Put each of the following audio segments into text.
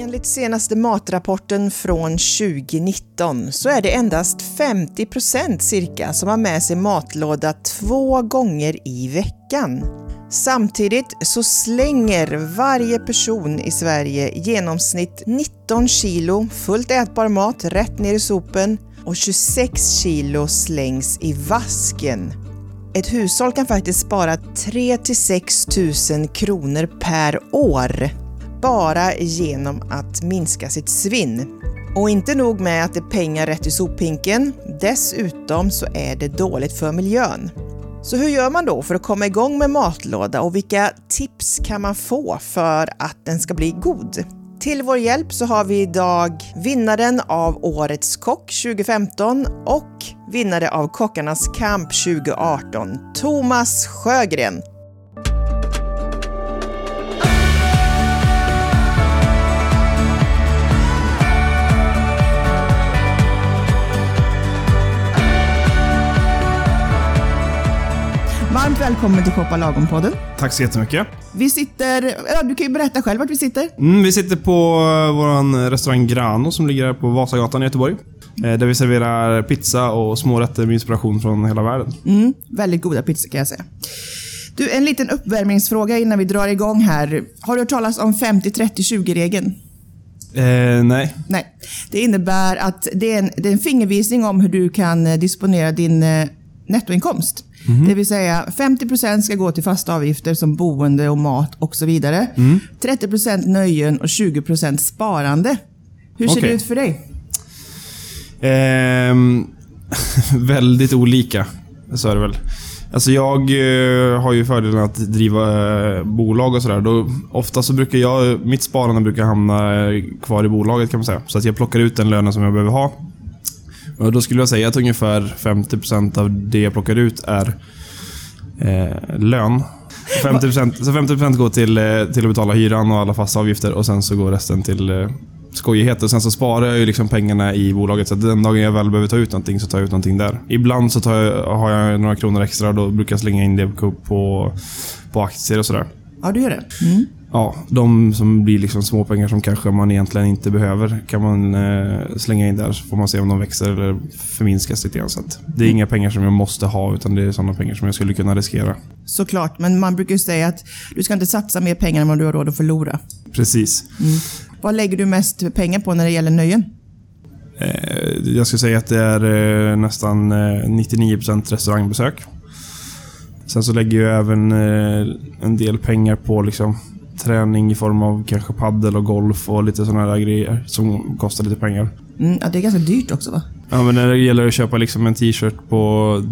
Enligt senaste matrapporten från 2019 så är det endast 50 procent cirka som har med sig matlåda två gånger i veckan. Samtidigt så slänger varje person i Sverige i genomsnitt 19 kilo fullt ätbar mat rätt ner i sopen och 26 kilo slängs i vasken. Ett hushåll kan faktiskt spara 3 till 6 000 kronor per år bara genom att minska sitt svinn. Och inte nog med att det är pengar rätt i sophink,en dessutom så är det dåligt för miljön. Så hur gör man då för att komma igång med matlåda och vilka tips kan man få för att den ska bli god? Till vår hjälp så har vi idag vinnaren av Årets kock 2015 och vinnare av Kockarnas kamp 2018, Thomas Sjögren. Varmt välkommen till Shoppa Lagom-podden. Tack så jättemycket. Vi sitter, ja, du kan ju berätta själv vart vi sitter. Mm, vi sitter på eh, vår restaurang Grano som ligger på Vasagatan i Göteborg. Eh, där vi serverar pizza och smårätter med inspiration från hela världen. Mm, väldigt goda pizzor kan jag säga. Du, en liten uppvärmningsfråga innan vi drar igång här. Har du hört talas om 50-30-20-regeln? Eh, nej. Nej. Det innebär att det är, en, det är en fingervisning om hur du kan eh, disponera din eh, nettoinkomst. Mm. Det vill säga 50% ska gå till fasta avgifter som boende och mat och så vidare. Mm. 30% nöjen och 20% sparande. Hur ser okay. det ut för dig? Eh, väldigt olika, så är det väl. Alltså jag eh, har ju fördelen att driva eh, bolag och sådär. Ofta så brukar jag, mitt sparande brukar hamna eh, kvar i bolaget kan man säga. Så att jag plockar ut den lönen som jag behöver ha och då skulle jag säga att ungefär 50% av det jag plockar ut är eh, lön. 50%, så 50% går till, eh, till att betala hyran och alla fasta avgifter och sen så går resten till eh, skojighet. Och sen så sparar jag ju liksom pengarna i bolaget. Så den dagen jag väl behöver ta ut någonting så tar jag ut någonting där. Ibland så jag, har jag några kronor extra och då brukar jag slänga in det på, på aktier och sådär. Ja, du gör det? Mm. Ja, de som blir liksom småpengar som kanske man egentligen inte behöver kan man eh, slänga in där så får man se om de växer eller förminskas lite grann. Så det är mm. inga pengar som jag måste ha utan det är sådana pengar som jag skulle kunna riskera. Såklart, men man brukar ju säga att du ska inte satsa mer pengar än vad du har råd att förlora. Precis. Mm. Vad lägger du mest pengar på när det gäller nöjen? Eh, jag skulle säga att det är eh, nästan 99% eh, restaurangbesök. Sen så lägger jag även eh, en del pengar på liksom träning i form av kanske paddel och golf och lite sådana där grejer som kostar lite pengar. Mm, ja, det är ganska dyrt också va? Ja, men när det gäller att köpa liksom en t-shirt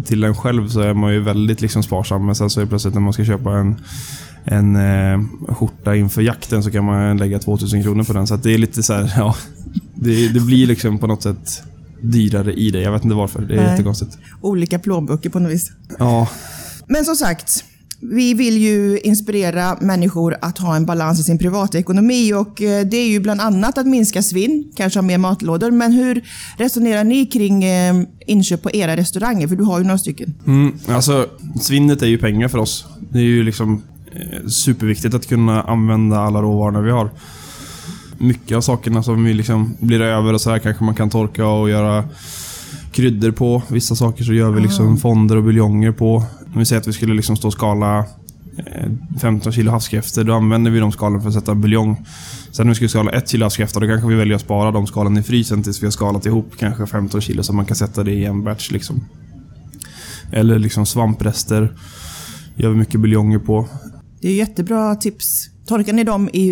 till en själv så är man ju väldigt liksom sparsam. Men sen så är det plötsligt när man ska köpa en, en eh, skjorta inför jakten så kan man lägga 2000 kronor på den. Så det är lite så här, ja. Det, det, blir liksom på något sätt dyrare i det. Jag vet inte varför. Det är Nej. jättekonstigt. Olika plånböcker på något vis. Ja. Men som sagt, vi vill ju inspirera människor att ha en balans i sin privatekonomi och eh, det är ju bland annat att minska svinn, kanske ha mer matlådor. Men hur resonerar ni kring eh, inköp på era restauranger? För du har ju några stycken. Mm, alltså, svinnet är ju pengar för oss. Det är ju liksom eh, superviktigt att kunna använda alla råvaror vi har. Mycket av sakerna som vi liksom blir över och så här kanske man kan torka och göra kryddor på. Vissa saker så gör vi liksom fonder och buljonger på. Om vi säger att vi skulle liksom stå och skala 15 eh, kilo havskräftor, då använder vi de skalen för att sätta buljong. Sen när vi skulle skala 1 kilo havskräftor, då kanske vi väljer att spara de skalen i frysen tills vi har skalat ihop kanske 15 kilo så man kan sätta det i en batch. Liksom. Eller liksom svamprester gör vi mycket buljonger på. Det är jättebra tips. Torkar ni dem i,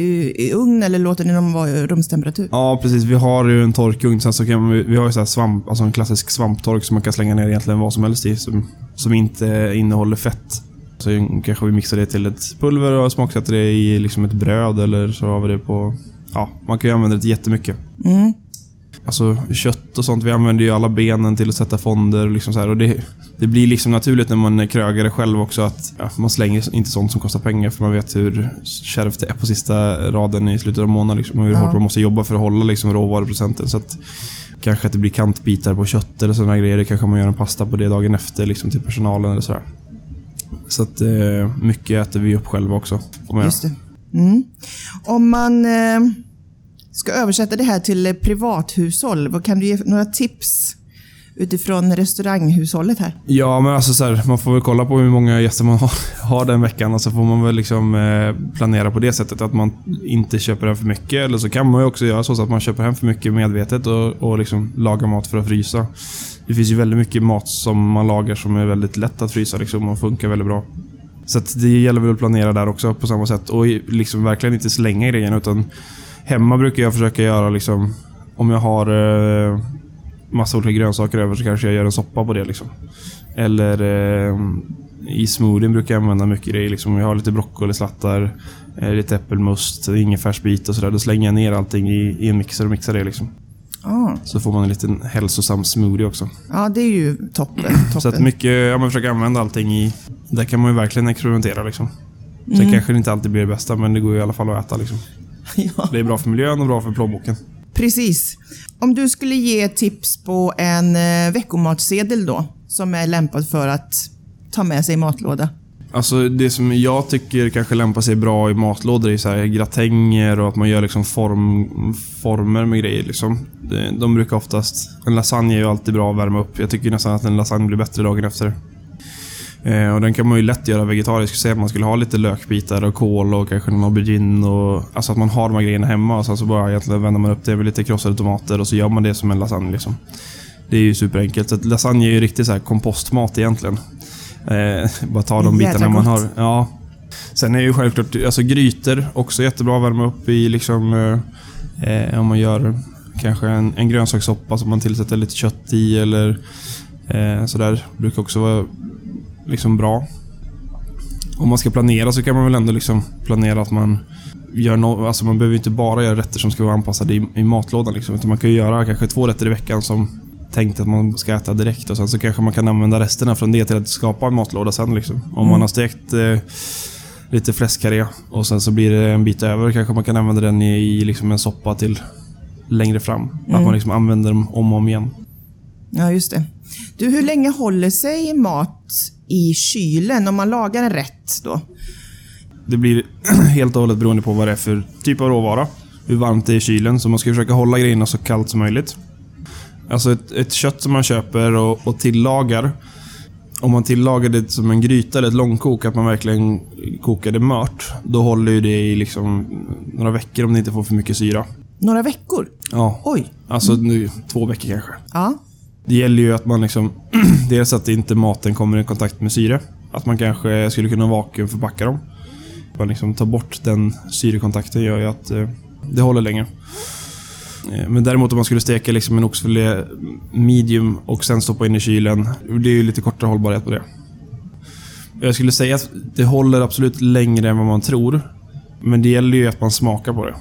i ugn eller låter ni dem vara i rumstemperatur? Ja, precis. Vi har ju en torkugn. Sen så kan vi, vi har ju så svamp, alltså en klassisk svamptork som man kan slänga ner egentligen vad som helst i. Som, som inte innehåller fett. Så kanske vi mixar det till ett pulver och smaksätter det i liksom ett bröd eller så har vi det på... Ja, man kan ju använda det till jättemycket. Mm. Alltså kött och sånt. Vi använder ju alla benen till att sätta fonder. Och liksom så här, och det, det blir liksom naturligt när man är krögare själv också att ja, man slänger inte sånt som kostar pengar för man vet hur kärvt det är på sista raden i slutet av månaden. Liksom, och hur ja. hårt man måste jobba för att hålla liksom, råvaruprocenten. Så att, kanske att det blir kantbitar på kött eller sådana grejer. Det kanske man gör en pasta på det dagen efter liksom, till personalen eller sådär. Så att eh, mycket äter vi upp själva också. Just det. Mm. Om man... Eh ska översätta det här till eh, privathushåll, vad kan du ge några tips utifrån restauranghushållet här? Ja, men alltså så här, man får väl kolla på hur många gäster man har, har den veckan och så får man väl liksom eh, planera på det sättet att man inte köper hem för mycket. Eller så kan man ju också göra så att man köper hem för mycket medvetet och, och liksom lagar mat för att frysa. Det finns ju väldigt mycket mat som man lagar som är väldigt lätt att frysa liksom och funkar väldigt bra. Så det gäller väl att planera där också på samma sätt och liksom verkligen inte slänga grejerna utan hemma brukar jag försöka göra liksom om jag har eh, massa olika grönsaker över så kanske jag gör en soppa på det. Liksom. Eller eh, i smoothien brukar jag använda mycket grejer. Liksom. Jag har lite broccolislattar, eh, lite äppelmust, ingefärsbit och sådär. Då slänger jag ner allting i, i en mixer och mixar det. Liksom. Ah. Så får man en liten hälsosam smoothie också. Ja, det är ju toppen. toppen. Så att mycket, ja, man försöker använda allting i... Där kan man ju verkligen experimentera. Liksom. Sen Mm. kanske det inte alltid blir det bästa, men det går ju i alla fall att äta. Liksom. ja. Det är bra för miljön och bra för plånboken. Precis. Om du skulle ge tips på en eh, veckomatsedel då, som är lämpad för att ta med sig i matlåda. Alltså det som jag tycker kanske lämpar sig bra i matlådor är så här gratänger och att man gör liksom form, former med grejer. Liksom. De brukar oftast... En lasagne är ju alltid bra att värma upp. Jag tycker nästan att en lasagne blir bättre dagen efter. Eh, och Den kan man ju lätt göra vegetarisk. Säg att man skulle ha lite lökbitar och kål och kanske någon aubergine. Och, alltså att man har de här grejerna hemma och sen så bara egentligen vänder man upp det med lite krossade tomater och så gör man det som en lasagne. Liksom. Det är ju superenkelt. Så lasagne är ju riktigt så här kompostmat egentligen. Eh, bara ta de bitarna man gott. har. Ja. Sen är ju självklart alltså grytor också jättebra att värma upp i liksom... Eh, eh, om man gör kanske en, en grönsakssoppa som man tillsätter lite kött i eller eh, sådär. Brukar också vara liksom bra. Om man ska planera så kan man väl ändå liksom planera att man gör no, alltså man behöver inte bara göra rätter som ska vara anpassade i, i matlådan. Liksom, utan man kan göra kanske två rätter i veckan som tänkt att man ska äta direkt och sen så kanske man kan använda resterna från det till att skapa en matlåda sen. Liksom. Om man har stekt eh, lite fläskkarré och sen så blir det en bit över kanske man kan använda den i, i liksom en soppa till längre fram. Att man liksom använder dem om och om igen. Ja, just det. Du, hur länge håller sig mat i kylen om man lagar en rätt då? Det blir helt och hållet beroende på vad det är för typ av råvara. Hur varmt det är i kylen, så man ska försöka hålla grejerna så kallt som möjligt. Alltså ett, ett kött som man köper och, och tillagar. Om man tillagar det som en gryta eller ett långkok, att man verkligen kokar det mört. Då håller ju det i liksom några veckor om det inte får för mycket syra. Några veckor? Ja, Oj. alltså nu, två veckor kanske. Ja. Det gäller ju att man liksom... dels att inte maten kommer i kontakt med syre. Att man kanske skulle kunna vakuumförpacka dem. Att Man liksom tar bort den syrekontakten gör ju att eh, det håller längre. Eh, men däremot om man skulle steka liksom en oxfilé medium och sen stoppa in i kylen. Det är ju lite kortare hållbarhet på det. Jag skulle säga att det håller absolut längre än vad man tror. Men det gäller ju att man smakar på det.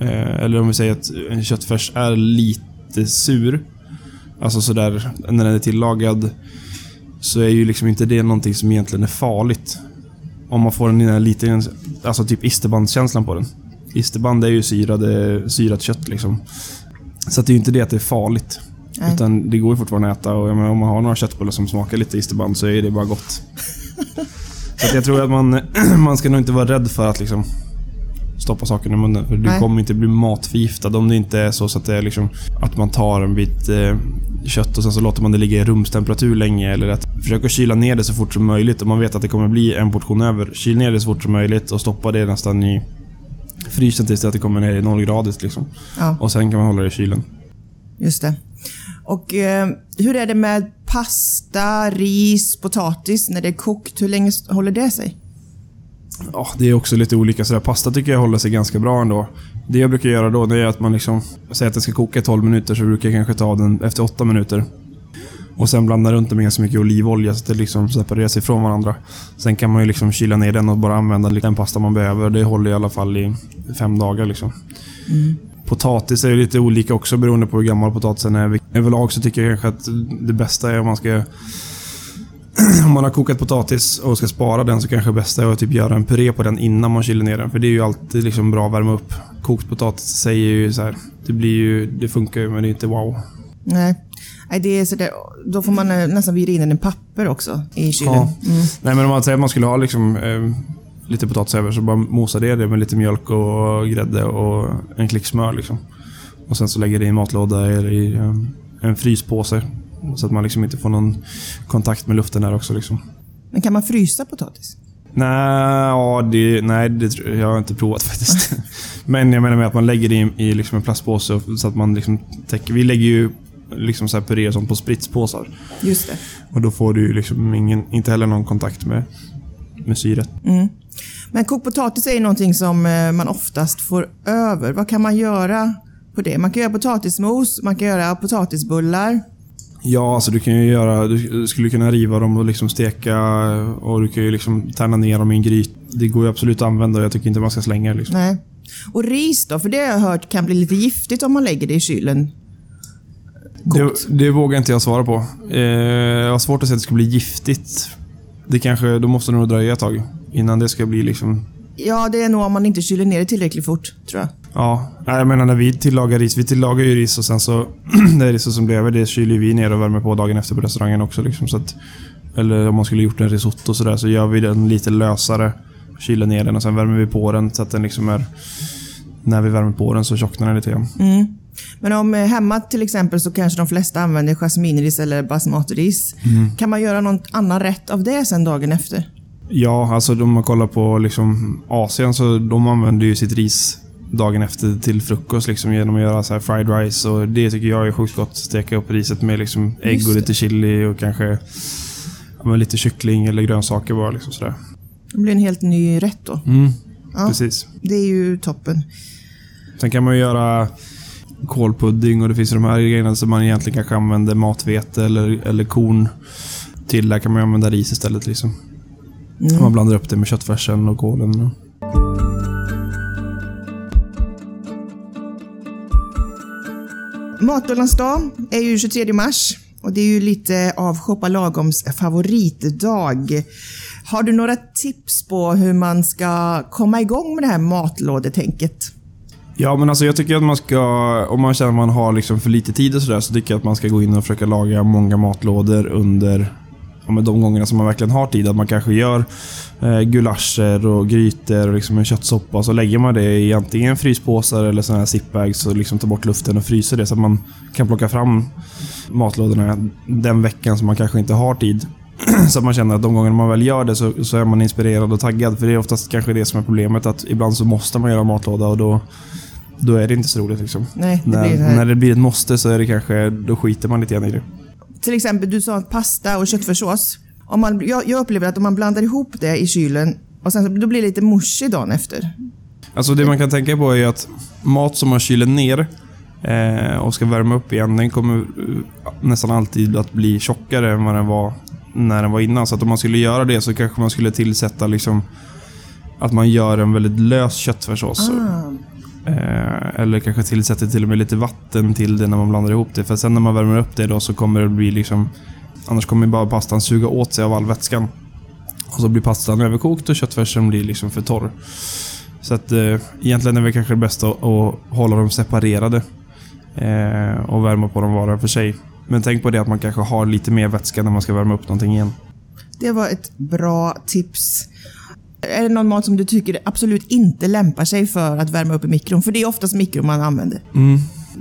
Eh, eller om vi säger att en köttfärs är lite sur. Alltså sådär, när den är tillagad. Så är ju liksom inte det någonting som egentligen är farligt. Om man får en den här lite, alltså typ isterbandskänslan på den. Isterband är ju syrade, syrat kött liksom. Så att det är ju inte det att det är farligt. Nej. Utan det går ju fortfarande att äta och menar, om man har några köttbullar som smakar lite isterband så är det bara gott. så att jag tror att man, man ska nog inte vara rädd för att liksom stoppa saker i munnen. För du Nej. kommer inte bli matförgiftad om det inte är så, så att det är liksom att man tar en bit eh, kött och sen så låter man det ligga i rumstemperatur länge. Eller att försöka kyla ner det så fort som möjligt. Om man vet att det kommer bli en portion över, kyl ner det så fort som möjligt och stoppa det nästan i frysen tills att det kommer ner i nollgradigt. Liksom. Ja, Och sen kan man hålla det i kylen. just det. Och eh, hur är det med pasta, ris, potatis när det är kokt? Hur länge håller det sig? Ja, det är också lite olika. Sådär. Pasta tycker jag håller sig ganska bra ändå. Det jag brukar göra då, det är att man liksom... Säger att den ska koka i 12 minuter, så brukar jag kanske ta den efter 8 minuter. Och sen blanda runt det med ganska mycket olivolja så att det liksom separerar sig från varandra. Sen kan man ju liksom kyla ner den och bara använda den pasta man behöver. Det håller i alla fall i fem dagar liksom. Potatis är lite olika också beroende på hur gammal potatisen är. Överlag så tycker jag kanske att det bästa är om man ska om man har kokat potatis och ska spara den så kanske det bästa är att typ göra en puré på den innan man kyler ner den. För det är ju alltid liksom bra att värma upp. Kokt potatis säger ju så här. Det blir ju, det funkar ju men det är inte wow. Nej, Nej det är sådär, då får man eh, nästan vira in den i papper också i kylen. Ja. Mm. Nej men om man säger att man skulle ha liksom eh, lite potatis över så bara mosar det, det med lite mjölk och grädde och en klick smör. Liksom. Och sen så lägger det i en matlåda eller i um, en fryspåse. Så att man liksom inte får någon kontakt med luften där också. Liksom. Men kan man frysa potatis? Nej, ja, det, nej det jag, har inte provat faktiskt. Men jag menar med att man lägger det i, i liksom en plastpåse så att man liksom täcker. Vi lägger ju liksom så här puré som på spritspåsar. Just det. Och då får du liksom ingen, inte heller någon kontakt med, med syret. Mm. Men kokt potatis är ju någonting som eh, man oftast får över. Vad kan man göra på det? Man kan göra potatismos, man kan göra potatisbullar. Ja, alltså du kan ju göra... Du skulle kunna riva dem och liksom steka och du kan ju liksom tärna ner dem i en gryt. Det går ju absolut att använda och jag tycker inte man ska slänga det. Liksom. Nej. Och ris då? För det har jag hört kan bli lite giftigt om man lägger det i kylen. Det, det vågar inte jag svara på. Eh, jag har svårt att säga att det ska bli giftigt. Det kanske, då måste det nog dröja ett tag innan det ska bli liksom... Ja, det är nog om man inte kyler ner det tillräckligt fort, tror jag. Ja, jag menar när vi tillagar ris. Vi tillagar ju ris och sen så... det riset som blir över, det kyler vi ner och värmer på dagen efter på restaurangen också. Liksom, så att, eller om man skulle gjort en risotto sådär, så gör vi den lite lösare. Kyler ner den och sen värmer vi på den så att den liksom är... När vi värmer på den så tjocknar den lite grann. Mm. Men om eh, hemma till exempel så kanske de flesta använder jasminris eller basmatiris. Mm. Kan man göra någon annan rätt av det sen dagen efter? Ja, alltså om man kollar på liksom Asien så de använder ju sitt ris dagen efter till frukost liksom, genom att göra så här fried rice. Och det tycker jag är sjukt gott. Steka upp riset med liksom ägg och lite chili och kanske ja, lite kyckling eller grönsaker bara. Liksom sådär. Det blir en helt ny rätt då. Mm, Ja. Precis. Det är ju toppen. Sen kan man ju göra kålpudding och det finns ju de här grejerna som man egentligen kanske använder matvete eller, eller korn till. Där kan man använda ris istället. Liksom. Mm. Man blandar upp det med köttfärsen och kålen. Och... Matbullans dag är ju 23 mars och det är ju lite av Shoppa Lagoms favoritdag. Har du några tips på hur man ska komma igång med det här matlådetänket? Ja, men alltså jag tycker att man ska, om man känner att man har liksom för lite tid och sådär, så tycker jag att man ska gå in och försöka laga många matlådor under ja, men de gångerna som man verkligen har tid. Att man kanske gör eh, gulascher och grytor och liksom en köttsoppa. Så lägger man det i antingen fryspåsar eller såna här zipbags och liksom tar bort luften och fryser det så att man kan plocka fram matlådorna den veckan som man kanske inte har tid. Så att man känner att de gånger man väl gör det så, så är man inspirerad och taggad. För det är oftast kanske det som är problemet. Att ibland så måste man göra matlåda och då, då är det inte så roligt. Liksom. Nej, det När, det när det blir ett måste så är det kanske, då skiter man lite grann i det. Till exempel, du sa pasta och köttfärssås. Om man, jag, jag upplever att om man blandar ihop det i kylen och sen då blir det lite mushy dagen efter. Alltså det man kan tänka på är att mat som man kyler ner eh, och ska värma upp igen, den kommer eh, nästan alltid att bli tjockare än vad den var när den var innan. Så att om man skulle göra det så kanske man skulle tillsätta liksom att man gör en väldigt lös köttfärssås. Ah. Eh, eller kanske tillsätter till och med lite vatten till det när man blandar ihop det. För sen när man värmer upp det då så kommer det bli liksom... Annars kommer bara pastan suga åt sig av all vätskan. Och så blir pastan överkokt och köttfärsen blir liksom för torr. Så att eh, egentligen är det kanske det bästa att, att hålla dem separerade. Eh, och värma på dem var för sig. Men tänk på det att man kanske har lite mer vätska när man ska värma upp någonting igen. Det var ett bra tips. Är det någon mat som du tycker absolut inte lämpar sig för att värma upp i mikron? För det är oftast mikron man använder. Mm.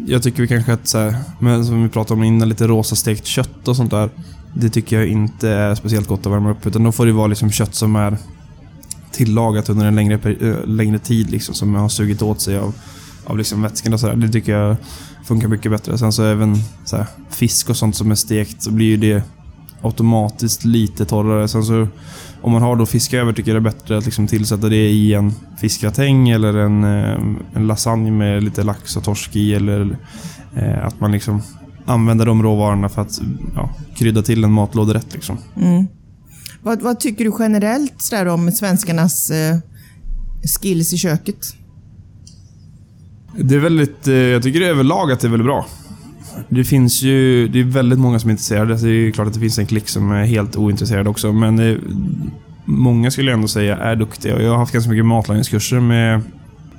Jag tycker vi kanske att, så här, men som vi pratade om innan, lite rosa stekt kött och sånt där. Det tycker jag inte är speciellt gott att värma upp. Utan då får det vara liksom kött som är tillagat under en längre, eh, längre tid. Liksom, som har sugit åt sig av, av liksom vätskan och sådär. Det tycker jag funkar mycket bättre. Sen så även så här, fisk och sånt som är stekt så blir ju det automatiskt lite torrare. Sen så om man har då fisk över tycker jag det är bättre att liksom tillsätta det i en fiskgratäng eller en, eh, en lasagne med lite lax och torsk i. Eller eh, att man liksom använder de råvarorna för att ja, krydda till en matlåderätt. Liksom. Mm. Vad, vad tycker du generellt sådär om svenskarnas eh, skills i köket? Det är väldigt, eh, jag tycker överlag att det är väldigt bra. Det finns ju, det är väldigt många som är intresserade. Det är ju klart att det finns en klick som är helt ointresserad också. Men det, många skulle jag ändå säga är duktiga. Jag har haft ganska mycket matlagningskurser med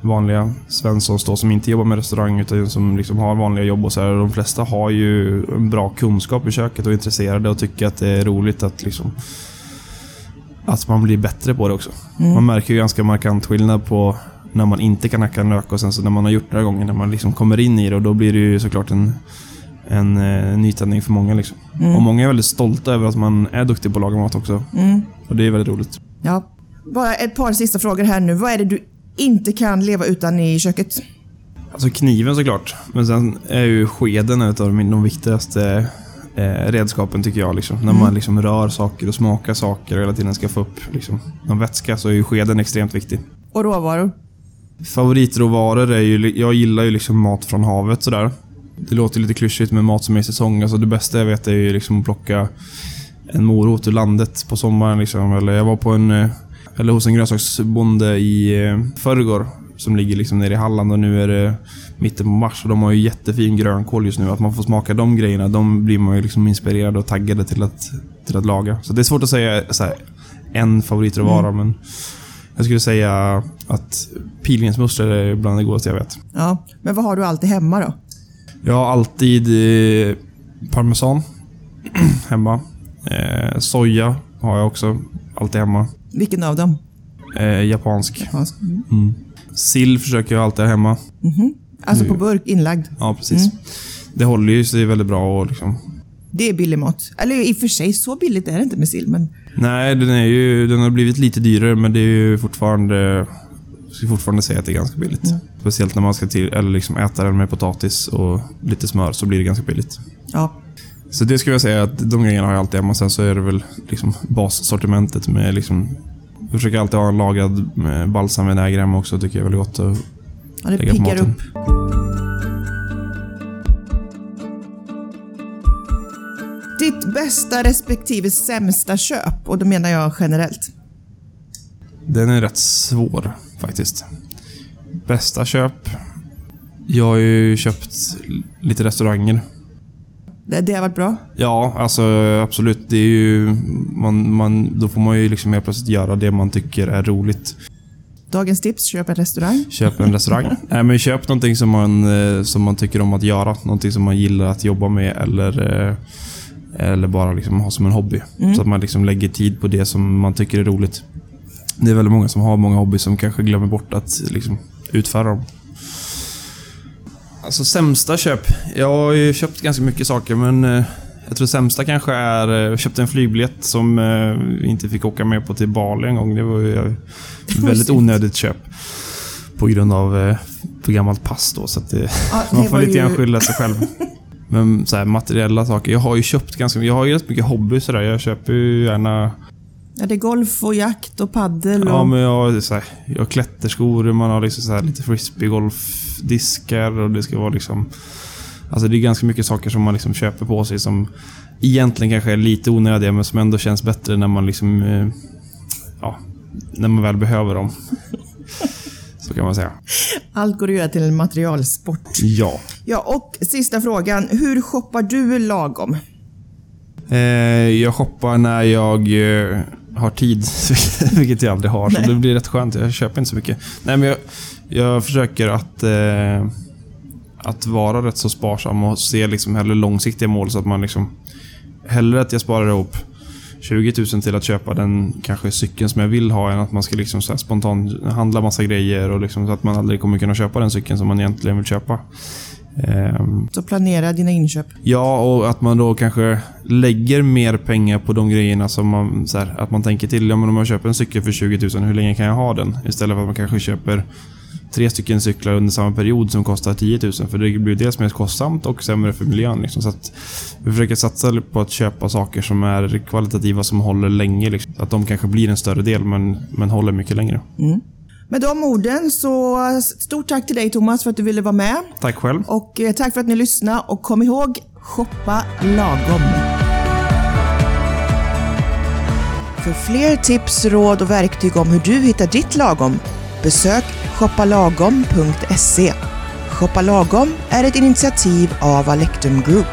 vanliga Svenssons då, som inte jobbar med restaurang utan som liksom har vanliga jobb och så här. De flesta har ju en bra kunskap i köket och är intresserade och tycker att det är roligt att liksom att man blir bättre på det också. Man märker ju ganska markant skillnad på när man inte kan hacka en lök och sen så när man har gjort det några gånger, när man liksom kommer in i det och då blir det ju såklart en, en eh, nytändning för många. Liksom. Och många är väldigt stolta över att man är duktig på att laga mat också. Och det är väldigt roligt. Ja. Bara ett par sista frågor här nu. Vad är det du inte kan leva utan i köket? Alltså kniven såklart, men sen är ju skeden ett av de, viktigaste eh, redskapen tycker jag. Liksom. När man liksom rör saker och smakar saker och hela tiden ska få upp liksom, någon vätska så är ju skeden extremt viktig. Och råvaror? Favoritråvaror är ju, jag gillar ju liksom mat från havet sådär. Det låter lite klyschigt med mat som är i säsong. Alltså det bästa jag vet är ju liksom att plocka en morot ur landet på sommaren. Liksom. Eller jag var på en, eh, eller hos en grönsaksbonde i eh, förrgår som ligger liksom nere i Halland och nu är det mitten på mars och de har ju jättefin grönkål just nu. Att man får smaka de grejerna, de blir man ju liksom inspirerad och taggade till att, till att laga. Så det är svårt att säga här, en favoritråvara, men jag skulle säga att pilgrimsmusslor är bland det godaste jag vet. Ja. Men vad har du alltid hemma då? Jag har alltid eh, parmesan hemma. Eh, soja har jag också alltid hemma. Vilken av dem? Eh, japansk. Japansk. Mm. Mm. Sill försöker jag alltid ha hemma. Alltså på burk, inlagd. Ja, precis. Det håller ju sig väldigt bra och liksom... Det är billig mat. Eller i och för sig, så billigt är det inte med sill, men... Nej, den, är ju, den har blivit lite dyrare men det är ju fortfarande... Jag ska fortfarande säga att det är ganska billigt. Speciellt när man ska till, eller liksom äta den med potatis och lite smör så blir det ganska billigt. Ja. Så det skulle jag säga att de grejerna har jag alltid hemma. Sen så är det väl liksom bassortimentet med liksom... Jag försöker alltid ha en lagrad med balsamvinäger hemma också. tycker jag är väldigt gott. Och ja det lägga på maten. upp. Ditt bästa respektive sämsta köp, och då menar jag generellt. Den är rätt svår faktiskt. Bästa köp? Jag har ju köpt lite restauranger. Det, det har varit bra. Ja, alltså absolut. Det är ju... Man, man, då får man ju liksom helt plötsligt göra det man tycker är roligt. Dagens tips, köp en restaurang. Köp en restaurang. Nej, men köp någonting som man, eh, som man tycker om att göra. Någonting som man gillar att jobba med eller, eh, eller bara liksom ha som en hobby. Så att man liksom lägger tid på det som man tycker är roligt. Det är väldigt många som har många hobbys som kanske glömmer bort att liksom, utföra dem. Alltså sämsta köp. Jag har ju köpt ganska mycket saker men eh, jag tror sämsta kanske är... eh, Jag köpte en flygbiljett som eh, vi inte fick åka med på till Bali en gång. Det var ju eh, väldigt onödigt köp. På grund av eh, för gammalt pass då. Så att det, Ja, det man får lite ju- grann skylla sig själv. Men så här, materiella saker. Jag har ju köpt ganska Jag har ju rätt mycket hobby sådär. Jag köper ju gärna... Ja, det är golf och jakt och paddel och... Ja, men jag så här, jag har klätterskor, man har liksom så här, lite frisbeegolfdiskar och det ska vara liksom... Alltså det är ganska mycket saker som man liksom köper på sig som egentligen kanske är lite onödiga men som ändå känns bättre när man liksom... eh, Ja, när man väl behöver dem. Så kan man säga. Allt går att göra till en materialsport. Ja. Ja, och sista frågan. Hur shoppar du lagom? Eh, jag shoppar när jag eh, har tid, vilket jag aldrig har. Så det blir rätt skönt. Jag köper inte så mycket. Nej, men jag, jag försöker att, eh, att vara rätt så sparsam och se liksom hellre långsiktiga mål så att man liksom... Hellre att jag sparar ihop 20 000 till att köpa den kanske cykeln som jag vill ha än att man ska liksom så spontant handla massa grejer och liksom så att man aldrig kommer kunna köpa den cykeln som man egentligen vill köpa. Ehm, Så planera dina inköp. Ja, och att man då kanske lägger mer pengar på de grejerna som man... Så här, att man tänker till. Ja, men om jag köper en cykel för 20 000, hur länge kan jag ha den? Istället för att man kanske köper tre stycken cyklar under samma period som kostar 10 000. För det blir dels mer kostsamt och sämre för miljön. Liksom. Så att vi försöker satsa på att köpa saker som är kvalitativa, som håller länge. Liksom. Att de kanske blir en större del, men, men håller mycket längre. Med de orden så stort tack till dig Thomas för att du ville vara med. Tack själv. Och eh, tack för att ni lyssnade och kom ihåg, shoppa lagom. För fler tips, råd och verktyg om hur du hittar ditt lagom, besök shoppalagom.se. Shoppa lagom är ett initiativ av Alectum Group.